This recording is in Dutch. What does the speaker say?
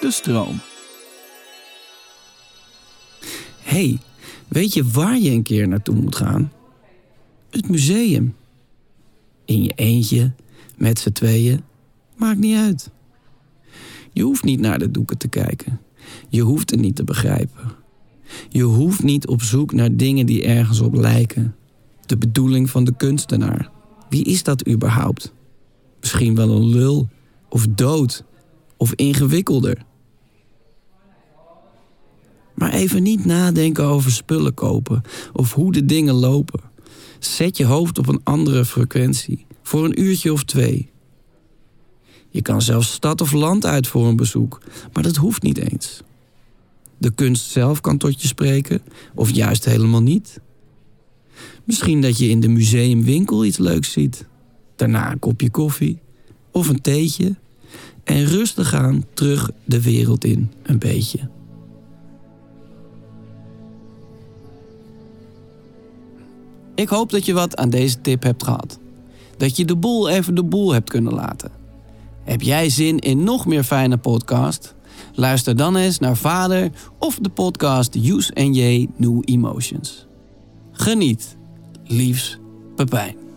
De stroom. hey, weet je waar je een keer naartoe moet gaan? Het museum. In je eentje, met z'n tweeën, maakt niet uit. Je hoeft niet naar de doeken te kijken. Je hoeft het niet te begrijpen. Je hoeft niet op zoek naar dingen die ergens op lijken. De bedoeling van de kunstenaar. Wie is dat überhaupt? Misschien wel een lul, of dood, of ingewikkelder. Maar even niet nadenken over spullen kopen of hoe de dingen lopen. Zet je hoofd op een andere frequentie voor een uurtje of twee. Je kan zelfs stad of land uit voor een bezoek, maar dat hoeft niet eens. De kunst zelf kan tot je spreken, of juist helemaal niet. Misschien dat je in de museumwinkel iets leuks ziet. Daarna een kopje koffie of een theetje. En rustig aan terug de wereld in, een beetje. Ik hoop dat je wat aan deze tip hebt gehad. Dat je de boel even de boel hebt kunnen laten. Heb jij zin in nog meer fijne podcast? Luister dan eens naar Vader of de podcast Use and J New Emotions. Geniet. Liefs, Pepijn.